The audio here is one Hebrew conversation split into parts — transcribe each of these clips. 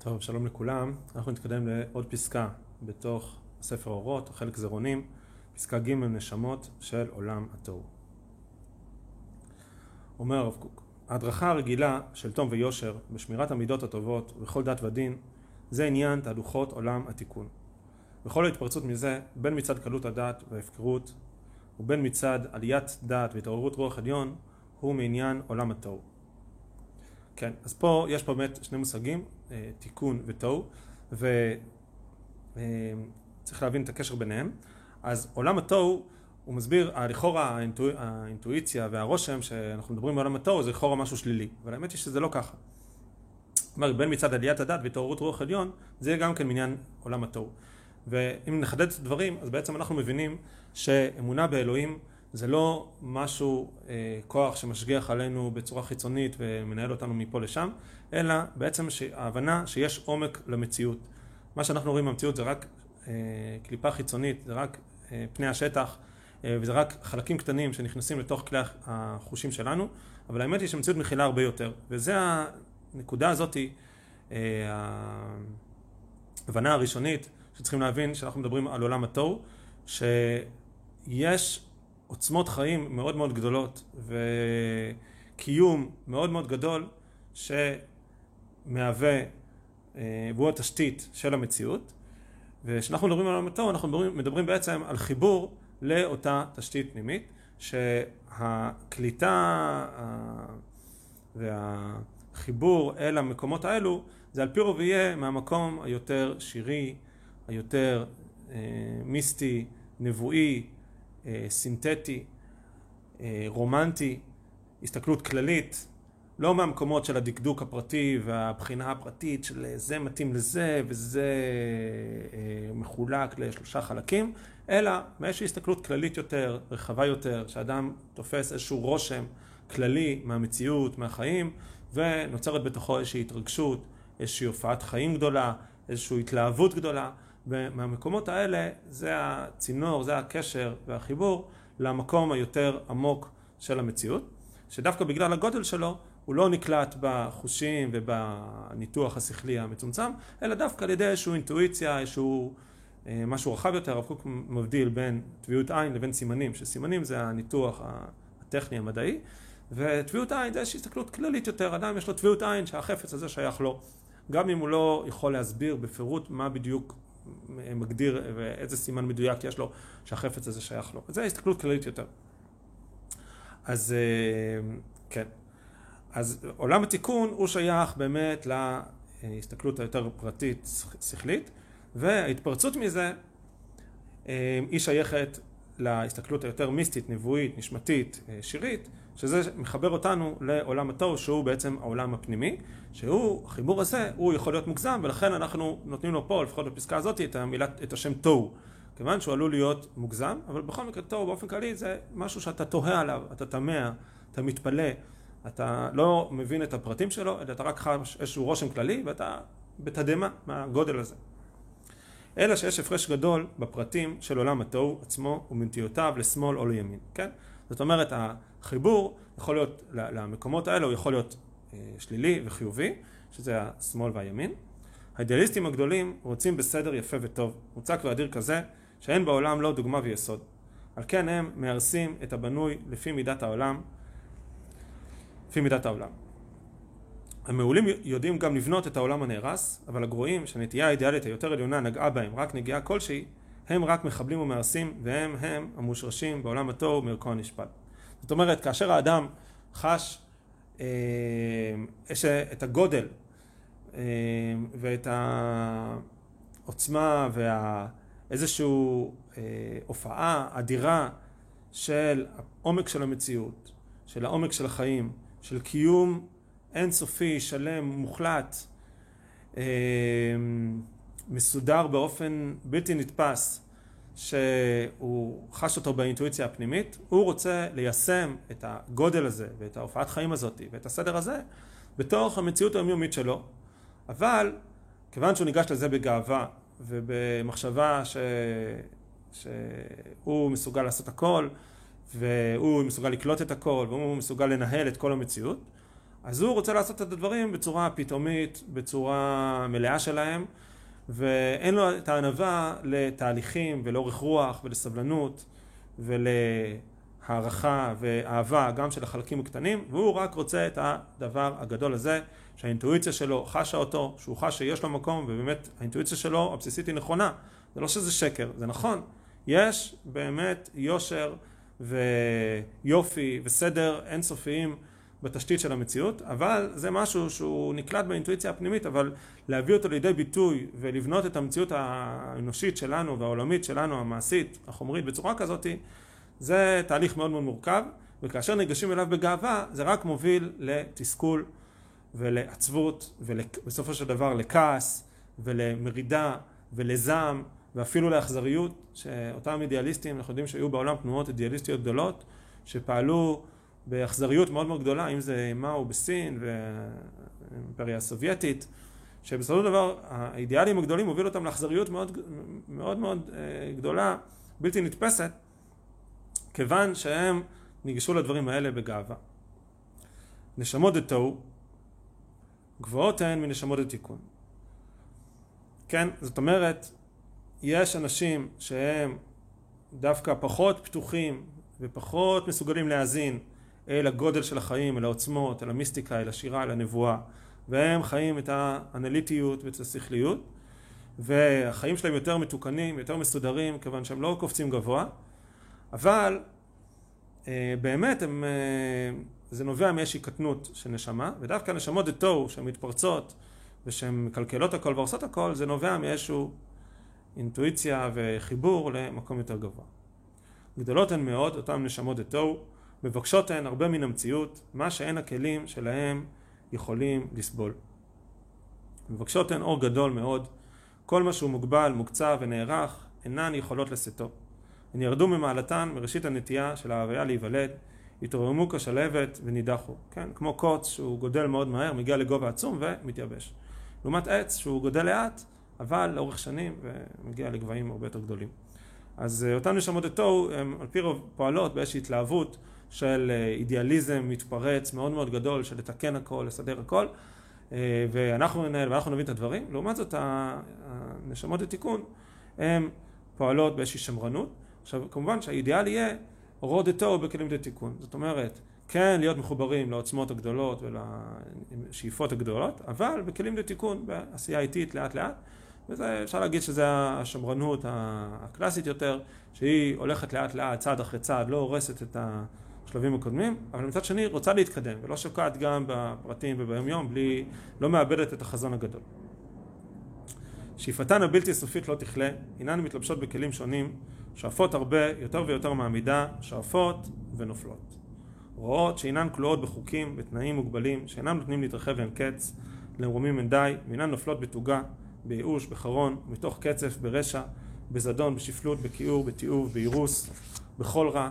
טוב, שלום לכולם. אנחנו נתקדם לעוד פסקה בתוך ספר אורות, חלק זרעונים, פסקה ג' נשמות של עולם התוהו. אומר הרב קוק, ההדרכה הרגילה של תום ויושר בשמירת המידות הטובות ובכל דת ודין זה עניין תהלוכות עולם התיקון. וכל ההתפרצות מזה, בין מצד קלות הדעת וההפקרות ובין מצד עליית דעת והתעוררות רוח עליון, הוא מעניין עולם התוהו. כן, אז פה יש פה באמת שני מושגים, אה, תיקון ותוהו, וצריך אה, להבין את הקשר ביניהם. אז עולם התוהו, הוא מסביר, לכאורה האינטואי, האינטואיציה והרושם שאנחנו מדברים בעולם התוהו זה לכאורה משהו שלילי, אבל האמת היא שזה לא ככה. כלומר, בין מצד עליית הדת והתעוררות רוח עליון, זה גם כן מעניין עולם התוהו. ואם נחדד את הדברים, אז בעצם אנחנו מבינים שאמונה באלוהים זה לא משהו, אה, כוח שמשגיח עלינו בצורה חיצונית ומנהל אותנו מפה לשם, אלא בעצם ההבנה שיש עומק למציאות. מה שאנחנו רואים במציאות זה רק אה, קליפה חיצונית, זה רק אה, פני השטח, אה, וזה רק חלקים קטנים שנכנסים לתוך כלי החושים שלנו, אבל האמת היא שהמציאות מכילה הרבה יותר, וזה הנקודה הזאתי, אה, ההבנה הראשונית שצריכים להבין שאנחנו מדברים על עולם התוהו, שיש עוצמות חיים מאוד מאוד גדולות וקיום מאוד מאוד גדול שמהווה, אה, והוא התשתית של המציאות. וכשאנחנו מדברים על עולמתו אנחנו מדברים, מדברים בעצם על חיבור לאותה תשתית פנימית שהקליטה והחיבור אל המקומות האלו זה על פי רוב יהיה מהמקום היותר שירי, היותר אה, מיסטי, נבואי, סינתטי, אה, רומנטי, הסתכלות כללית, לא מהמקומות של הדקדוק הפרטי והבחינה הפרטית של זה מתאים לזה וזה אה, מחולק לשלושה חלקים, אלא מאיזושהי הסתכלות כללית יותר, רחבה יותר, שאדם תופס איזשהו רושם כללי מהמציאות, מהחיים, ונוצרת בתוכו איזושהי התרגשות, איזושהי הופעת חיים גדולה, איזושהי התלהבות גדולה. ומהמקומות האלה זה הצינור, זה הקשר והחיבור למקום היותר עמוק של המציאות, שדווקא בגלל הגודל שלו הוא לא נקלט בחושים ובניתוח השכלי המצומצם, אלא דווקא על ידי איזושהי אינטואיציה, איזשהו אה, משהו רחב יותר, הרב קוק מבדיל בין טביעות עין לבין סימנים, שסימנים זה הניתוח הטכני המדעי, וטביעות עין זה איזושהי הסתכלות כללית יותר, אדם יש לו טביעות עין שהחפץ הזה שייך לו, גם אם הוא לא יכול להסביר בפירוט מה בדיוק מגדיר ואיזה סימן מדויק יש לו שהחפץ הזה שייך לו. זו הסתכלות כללית יותר. אז אה, כן. אז עולם התיקון הוא שייך באמת להסתכלות היותר פרטית שכלית וההתפרצות מזה אה, היא שייכת להסתכלות היותר מיסטית, נבואית, נשמתית, אה, שירית, שזה מחבר אותנו לעולם התוהו שהוא בעצם העולם הפנימי, שהוא, החיבור הזה, הוא יכול להיות מוגזם ולכן אנחנו נותנים לו פה, לפחות בפסקה הזאת, את, המילה, את השם תוהו. כיוון שהוא עלול להיות מוגזם, אבל בכל מקרה תוהו באופן כללי זה משהו שאתה תוהה עליו, אתה תמה, אתה מתפלא, אתה לא מבין את הפרטים שלו, אלא אתה רק חש איזשהו רושם כללי ואתה בתדהמה מהגודל הזה. אלא שיש הפרש גדול בפרטים של עולם התוהו עצמו ומנטיותיו לשמאל או לימין, כן? זאת אומרת, החיבור יכול להיות, למקומות האלה הוא יכול להיות אה, שלילי וחיובי, שזה השמאל והימין. האידיאליסטים הגדולים רוצים בסדר יפה וטוב, מוצק ואדיר כזה, שאין בעולם לא דוגמה ויסוד. על כן הם מהרסים את הבנוי לפי מידת העולם, לפי מידת העולם. המעולים יודעים גם לבנות את העולם הנהרס, אבל הגרועים שהנטייה האידיאלית היותר עליונה נגעה בהם רק נגיעה כלשהי, הם רק מחבלים ומהרסים, והם הם המושרשים בעולם התוהו מערכו הנשפט. זאת אומרת, כאשר האדם חש אה, את הגודל אה, ואת העוצמה ואיזושהי אה, הופעה אדירה של העומק של המציאות, של העומק של החיים, של קיום אינסופי, שלם, מוחלט, אה, מסודר באופן בלתי נתפס, שהוא חש אותו באינטואיציה הפנימית, הוא רוצה ליישם את הגודל הזה ואת ההופעת חיים הזאת ואת הסדר הזה בתוך המציאות היומיומית שלו, אבל כיוון שהוא ניגש לזה בגאווה ובמחשבה ש... שהוא מסוגל לעשות הכל והוא מסוגל לקלוט את הכל והוא מסוגל לנהל את כל המציאות אז הוא רוצה לעשות את הדברים בצורה פתאומית, בצורה מלאה שלהם, ואין לו את הענווה לתהליכים ולאורך רוח ולסבלנות ולהערכה ואהבה גם של החלקים הקטנים, והוא רק רוצה את הדבר הגדול הזה, שהאינטואיציה שלו חשה אותו, שהוא חש שיש לו מקום, ובאמת האינטואיציה שלו הבסיסית היא נכונה. זה לא שזה שקר, זה נכון. יש באמת יושר ויופי וסדר אינסופיים בתשתית של המציאות, אבל זה משהו שהוא נקלט באינטואיציה הפנימית, אבל להביא אותו לידי ביטוי ולבנות את המציאות האנושית שלנו והעולמית שלנו, המעשית, החומרית, בצורה כזאת, זה תהליך מאוד מאוד מורכב, וכאשר ניגשים אליו בגאווה, זה רק מוביל לתסכול ולעצבות, ובסופו של דבר לכעס ולמרידה ולזעם ואפילו לאכזריות, שאותם אידיאליסטים, אנחנו יודעים שהיו בעולם תנועות אידיאליסטיות גדולות, שפעלו באכזריות מאוד מאוד גדולה, אם זה מאו בסין והאימפריה הסובייטית, שבסופו של דבר האידיאלים הגדולים הובילו אותם לאכזריות מאוד מאוד, מאוד אה, גדולה, בלתי נתפסת, כיוון שהם ניגשו לדברים האלה בגאווה. נשמות דתו, גבוהות הן מנשמות דתיקון. כן, זאת אומרת, יש אנשים שהם דווקא פחות פתוחים ופחות מסוגלים להאזין אל הגודל של החיים, אל העוצמות, אל המיסטיקה, אל השירה, אל הנבואה, והם חיים את האנליטיות ואת השכליות, והחיים שלהם יותר מתוקנים, יותר מסודרים, כיוון שהם לא קופצים גבוה, אבל אה, באמת הם, אה, זה נובע מאיזושהי קטנות של נשמה, ודווקא נשמות דה תוהו שהן מתפרצות ושהן מקלקלות הכל והורסות הכל, זה נובע מאיזשהו אינטואיציה וחיבור למקום יותר גבוה. גדולות הן מאוד, אותן נשמות דה תוהו, מבקשות הן הרבה מן המציאות, מה שאין הכלים שלהם יכולים לסבול. מבקשות הן אור גדול מאוד, כל מה שהוא מוגבל, מוקצב ונערך, אינן יכולות לשאתו. הן ירדו ממעלתן מראשית הנטייה של ההוויה להיוולד, התרוממו כשלהבת ונידחו, כן? כמו קוץ שהוא גודל מאוד מהר, מגיע לגובה עצום ומתייבש. לעומת עץ שהוא גודל לאט, אבל לאורך שנים ומגיע לגבהים הרבה יותר גדולים. אז אה, אותן נשמות התוהו על פי רוב פועלות באיזושהי התלהבות של אה, אידיאליזם מתפרץ מאוד מאוד גדול של לתקן הכל, לסדר הכל אה, ואנחנו ננהל ואנחנו נבין את הדברים. לעומת זאת הנשמות לתיקון הן פועלות באיזושהי שמרנות. עכשיו כמובן שהאידיאל יהיה רוד דתו בכלים לתיקון. זאת אומרת כן להיות מחוברים לעוצמות הגדולות ולשאיפות הגדולות, אבל בכלים לתיקון, בעשייה איטית לאט לאט. וזה אפשר להגיד שזה השמרנות הקלאסית יותר, שהיא הולכת לאט לאט, צעד אחרי צעד, לא הורסת את השלבים הקודמים, אבל מצד שני רוצה להתקדם, ולא שוקעת גם בפרטים וביום יום, בלי, לא מאבדת את החזון הגדול. שאיפתן הבלתי סופית לא תכלה, אינן מתלבשות בכלים שונים, שואפות הרבה, יותר ויותר מעמידה, שואפות ונופלות. רואות שאינן כלואות בחוקים, בתנאים מוגבלים, שאינם נותנים להתרחב אין קץ, למרומים אין די, ואינן נופלות בתוגה, בייאוש, בחרון, מתוך קצף, ברשע, בזדון, בשפלות, בכיעור, בתיעוב, באירוס, בכל רע.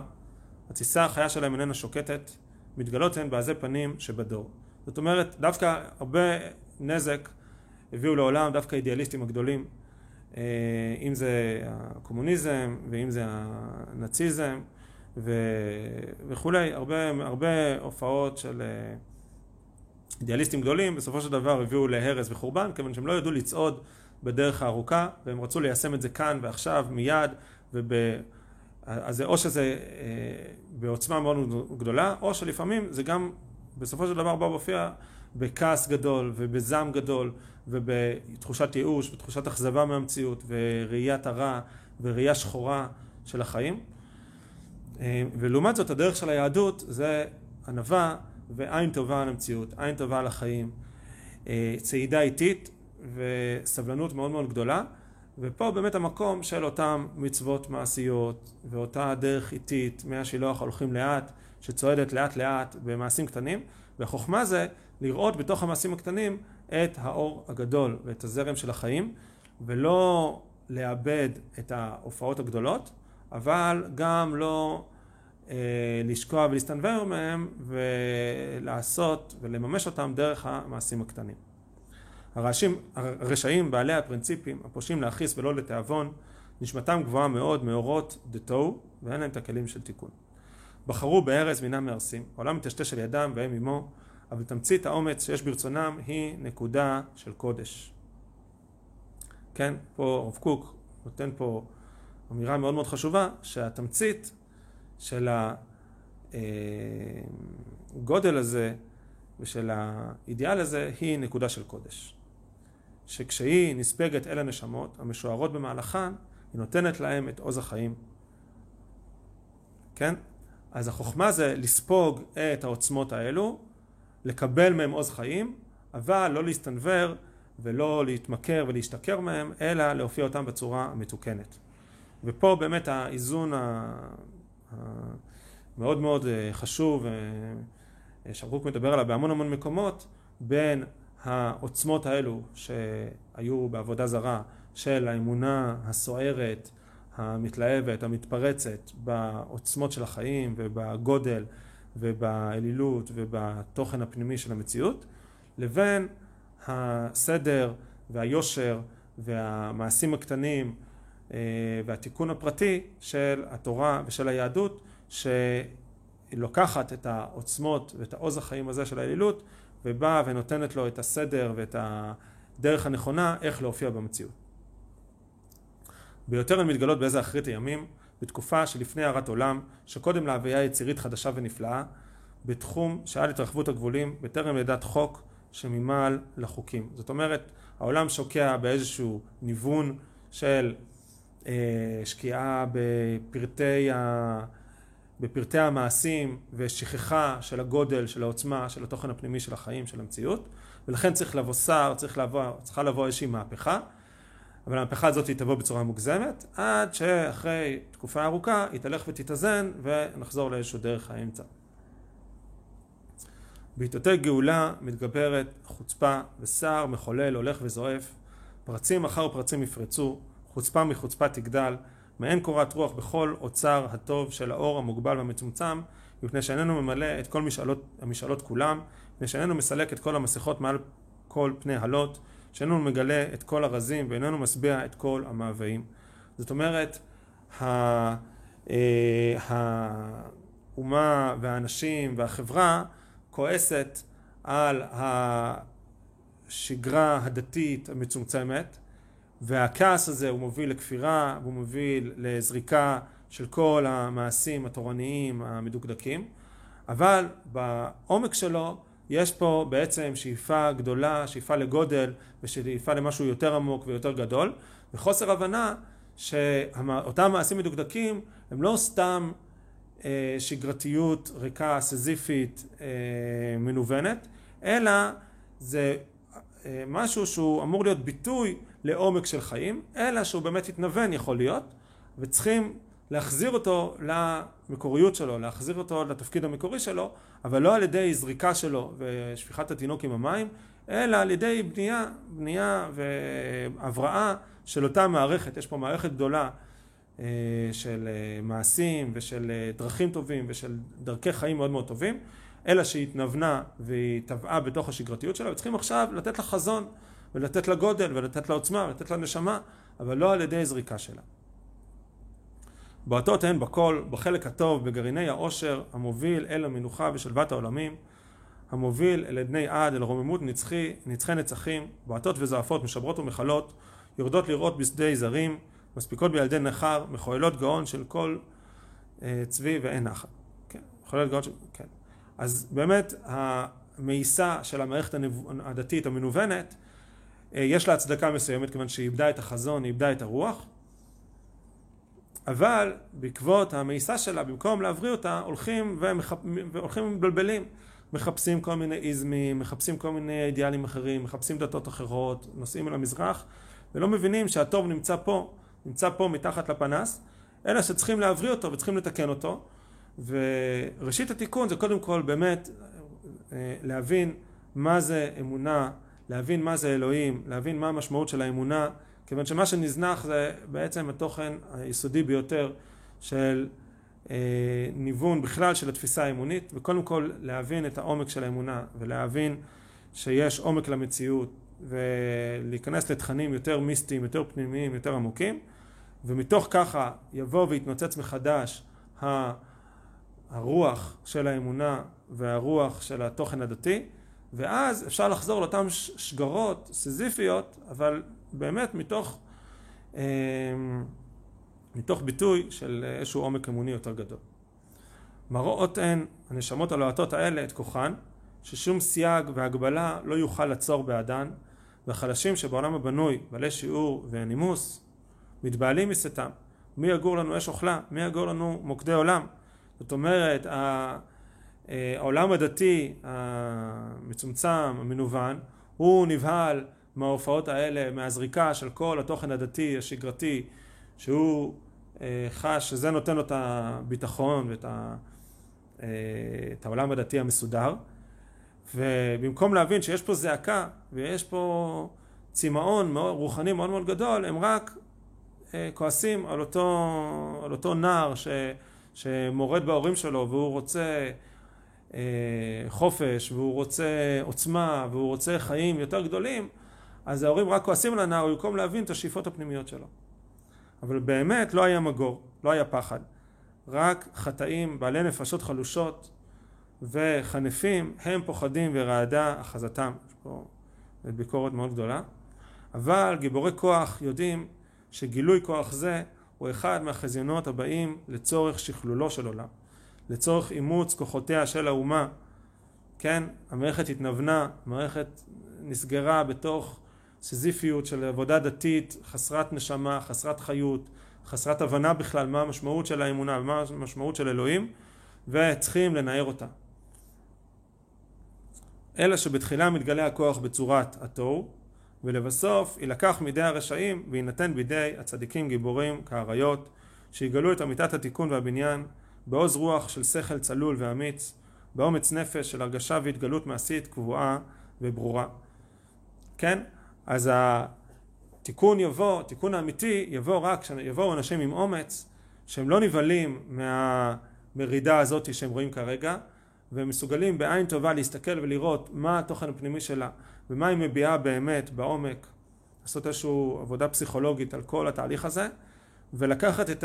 התסיסה החיה שלהם איננה שוקטת, מתגלות הן בעזי פנים שבדור. זאת אומרת, דווקא הרבה נזק הביאו לעולם דווקא אידיאליסטים הגדולים, אה, אם זה הקומוניזם ואם זה הנאציזם וכולי, הרבה, הרבה הופעות של אה, אידיאליסטים גדולים בסופו של דבר הביאו להרס וחורבן כיוון שהם לא ידעו לצעוד בדרך הארוכה והם רצו ליישם את זה כאן ועכשיו מיד וב... אז או שזה אה, בעוצמה מאוד גדולה או שלפעמים זה גם בסופו של דבר בא להופיע בכעס גדול ובזעם גדול ובתחושת ייאוש ותחושת אכזבה מהמציאות וראיית הרע וראייה שחורה של החיים. אה, ולעומת זאת הדרך של היהדות זה ענווה ועין טובה על המציאות, עין טובה על החיים, אה, צעידה איטית וסבלנות מאוד מאוד גדולה ופה באמת המקום של אותם מצוות מעשיות ואותה דרך איטית מהשילוח הולכים לאט שצועדת לאט לאט במעשים קטנים והחוכמה זה לראות בתוך המעשים הקטנים את האור הגדול ואת הזרם של החיים ולא לאבד את ההופעות הגדולות אבל גם לא אה, לשקוע ולהסתנוור מהם ולעשות ולממש אותם דרך המעשים הקטנים. הרעשים, הרשעים, בעלי הפרינציפים, הפושעים להכעיס ולא לתיאבון, נשמתם גבוהה מאוד מאורות דתו ואין להם את הכלים של תיקון. בחרו בארז מינם מהרסים, העולם מטשטש על ידם והם עמו, אבל תמצית האומץ שיש ברצונם היא נקודה של קודש. כן, פה הרב קוק נותן פה אמירה מאוד מאוד חשובה, שהתמצית של הגודל הזה ושל האידיאל הזה היא נקודה של קודש. שכשהיא נספגת אל הנשמות המשוערות במהלכן, היא נותנת להם את עוז החיים. כן? אז החוכמה זה לספוג את העוצמות האלו, לקבל מהם עוז חיים, אבל לא להסתנוור ולא להתמכר ולהשתכר מהם, אלא להופיע אותם בצורה המתוקנת. ופה באמת האיזון המאוד מאוד אה, חשוב, אה, שהרוק מדבר עליו בהמון המון מקומות, בין העוצמות האלו שהיו בעבודה זרה של האמונה הסוערת, המתלהבת, המתפרצת בעוצמות של החיים ובגודל ובאלילות ובתוכן הפנימי של המציאות, לבין הסדר והיושר והמעשים הקטנים אה, והתיקון הפרטי של התורה ושל היהדות שלוקחת את העוצמות ואת העוז החיים הזה של האלילות ובאה ונותנת לו את הסדר ואת הדרך הנכונה איך להופיע במציאות. ביותר הן מתגלות באיזה אחרית הימים, בתקופה שלפני הערת עולם, שקודם להוויה יצירית חדשה ונפלאה, בתחום שעד התרחבות הגבולים, בטרם לידת חוק שממעל לחוקים. זאת אומרת, העולם שוקע באיזשהו ניוון של אה, שקיעה בפרטי, ה, בפרטי המעשים ושכחה של הגודל, של העוצמה, של התוכן הפנימי של החיים, של המציאות, ולכן צריך לבוא שר, צריך לבוא, צריכה לבוא איזושהי מהפכה. אבל המהפכה הזאת תבוא בצורה מוגזמת, עד שאחרי תקופה ארוכה היא תלך ותתאזן ונחזור לאיזשהו דרך האמצע. בעיתותי גאולה מתגברת חוצפה וסער מחולל הולך וזועף, פרצים אחר פרצים יפרצו, חוצפה מחוצפה תגדל, מעין קורת רוח בכל אוצר הטוב של האור המוגבל והמצומצם, מפני שאיננו ממלא את כל משאלות, המשאלות כולם, מפני שאיננו מסלק את כל המסכות מעל כל פני הלוט, שאיננו מגלה את כל הרזים ואיננו משביע את כל המאוויים. זאת אומרת, אה, האומה והאנשים והחברה כועסת על השגרה הדתית המצומצמת והכעס הזה הוא מוביל לכפירה והוא מוביל לזריקה של כל המעשים התורניים המדוקדקים. אבל בעומק שלו יש פה בעצם שאיפה גדולה, שאיפה לגודל ושאיפה למשהו יותר עמוק ויותר גדול. וחוסר הבנה שאותם מעשים מדוקדקים הם לא סתם אה, שגרתיות ריקה, סזיפית, אה, מנוונת, אלא זה אה, משהו שהוא אמור להיות ביטוי לעומק של חיים, אלא שהוא באמת התנוון יכול להיות, וצריכים להחזיר אותו למקוריות שלו, להחזיר אותו לתפקיד המקורי שלו, אבל לא על ידי זריקה שלו ושפיכת התינוק עם המים, אלא על ידי בנייה, בנייה והבראה של אותה מערכת. יש פה מערכת גדולה אה, של אה, מעשים ושל אה, דרכים טובים ושל דרכי חיים מאוד מאוד טובים, אלא שהיא התנוונה והיא טבעה בתוך השגרתיות שלה, וצריכים עכשיו לתת לה חזון ולתת לה גודל ולתת לה עוצמה ולתת לה נשמה, אבל לא על ידי זריקה שלה. בועטות הן בכל, בחלק הטוב, בגרעיני העושר המוביל אל המנוחה ושלוות העולמים, המוביל אל עדני עד, אל רוממות נצחי, נצחי נצחים, בועטות וזועפות, משברות ומכלות, יורדות לראות בשדה זרים, מספיקות בילדי נכר, מחוללות גאון של כל אה, צבי ואין נחל. כן, מחוללות גאון של... כן. אז באמת המאיסה של המערכת הדתית המנוונת, יש לה הצדקה מסוימת כיוון שהיא איבדה את החזון, היא איבדה את הרוח, אבל בעקבות המאיסה שלה, במקום להבריא אותה, הולכים ומחפ... והולכים ומבלבלים. מחפשים כל מיני איזמים, מחפשים כל מיני אידיאלים אחרים, מחפשים דתות אחרות, נוסעים אל המזרח, ולא מבינים שהטוב נמצא פה, נמצא פה מתחת לפנס, אלא שצריכים להבריא אותו וצריכים לתקן אותו. וראשית התיקון זה קודם כל באמת אה, להבין מה זה אמונה, להבין מה זה אלוהים, להבין מה המשמעות של האמונה, כיוון שמה שנזנח זה בעצם התוכן היסודי ביותר של אה, ניוון בכלל של התפיסה האמונית, וקודם כל להבין את העומק של האמונה ולהבין שיש עומק למציאות ולהיכנס לתכנים יותר מיסטיים, יותר פנימיים, יותר עמוקים, ומתוך ככה יבוא ויתנוצץ מחדש הרוח של האמונה והרוח של התוכן הדתי ואז אפשר לחזור לאותן שגרות סיזיפיות, אבל באמת מתוך, אה, מתוך ביטוי של איזשהו עומק אמוני יותר גדול. מראות הן, הנשמות הלוהטות האלה, את כוחן, ששום סייג והגבלה לא יוכל לעצור בעדן, והחלשים שבעולם הבנוי, בעלי שיעור ונימוס, מתבעלים מסתם. מי יגור לנו אש אוכלה? מי יגור לנו מוקדי עולם? זאת אומרת, אה, העולם הדתי המצומצם, המנוון, הוא נבהל מההופעות האלה, מהזריקה של כל התוכן הדתי, השגרתי, שהוא אה, חש שזה נותן לו את הביטחון ואת ה, אה, את העולם הדתי המסודר. ובמקום להבין שיש פה זעקה ויש פה צמאון רוחני מאוד מאוד גדול, הם רק אה, כועסים על אותו, על אותו נער ש, שמורד בהורים שלו והוא רוצה אה, חופש והוא רוצה עוצמה והוא רוצה חיים יותר גדולים, אז ההורים רק כועסים על הנער במקום להבין את השאיפות הפנימיות שלו. אבל באמת לא היה מגור, לא היה פחד. רק חטאים, בעלי נפשות חלושות וחנפים, הם פוחדים ורעדה אחזתם. יש פה ביקורת מאוד גדולה. אבל גיבורי כוח יודעים שגילוי כוח זה הוא אחד מהחזיונות הבאים לצורך שכלולו של עולם, לצורך אימוץ כוחותיה של האומה. כן, המערכת התנוונה, המערכת נסגרה בתוך סיזיפיות של עבודה דתית חסרת נשמה, חסרת חיות, חסרת הבנה בכלל מה המשמעות של האמונה ומה המשמעות של אלוהים, וצריכים לנער אותה. אלא שבתחילה מתגלה הכוח בצורת התוהו, ולבסוף יילקח מידי הרשעים ויינתן בידי הצדיקים גיבורים כאריות שיגלו את אמיתת התיקון והבניין בעוז רוח של שכל צלול ואמיץ באומץ נפש של הרגשה והתגלות מעשית קבועה וברורה. כן? אז התיקון יבוא, התיקון האמיתי יבוא רק כשיבואו אנשים עם אומץ שהם לא נבהלים מהמרידה הזאת שהם רואים כרגע והם מסוגלים בעין טובה להסתכל ולראות מה התוכן הפנימי שלה ומה היא מביעה באמת בעומק, לעשות איזושהי עבודה פסיכולוגית על כל התהליך הזה ולקחת את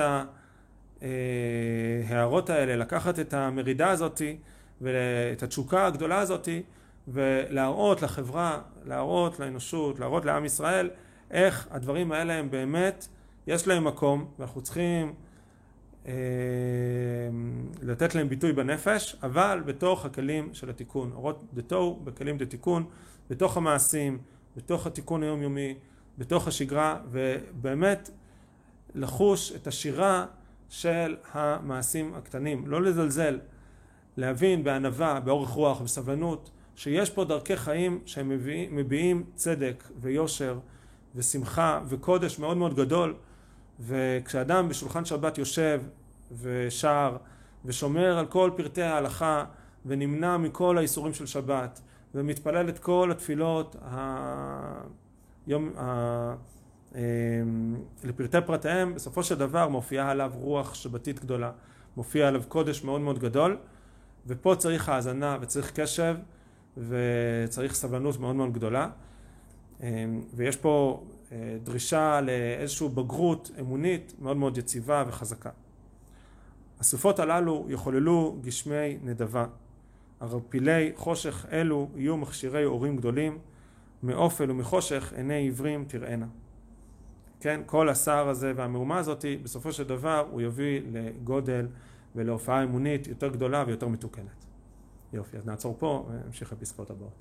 ההערות האלה, לקחת את המרידה הזאתי ואת התשוקה הגדולה הזאתי ולהראות לחברה, להראות לאנושות, להראות לעם ישראל איך הדברים האלה הם באמת, יש להם מקום ואנחנו צריכים אה, לתת להם ביטוי בנפש, אבל בתוך הכלים של התיקון. אורות דתו בכלים דתיקון, בתוך המעשים, בתוך התיקון היומיומי, בתוך השגרה, ובאמת לחוש את השירה של המעשים הקטנים. לא לזלזל, להבין בענווה, באורך רוח, בסבלנות, שיש פה דרכי חיים שהם מביאים, מביעים צדק ויושר ושמחה וקודש מאוד מאוד גדול. וכשאדם בשולחן שבת יושב ושר ושומר על כל פרטי ההלכה ונמנע מכל האיסורים של שבת ומתפלל את כל התפילות היום, לפרטי פרטיהם, בסופו של דבר מופיעה עליו רוח שבתית גדולה, מופיע עליו קודש מאוד מאוד גדול ופה צריך האזנה וצריך קשב וצריך סבלנות מאוד מאוד גדולה אמ, ויש פה אה, דרישה לאיזושהי בגרות אמונית מאוד מאוד יציבה וחזקה. הסופות הללו יחוללו גשמי נדבה. ערפילי חושך אלו יהיו מכשירי אורים גדולים, מאופל ומחושך עיני עיוורים תראינה. כן, כל הסער הזה והמהומה הזאתי, בסופו של דבר הוא יביא לגודל ולהופעה אמונית יותר גדולה ויותר מתוקנת. יופי, אז נעצור פה ונמשיך לפסקאות הבאות.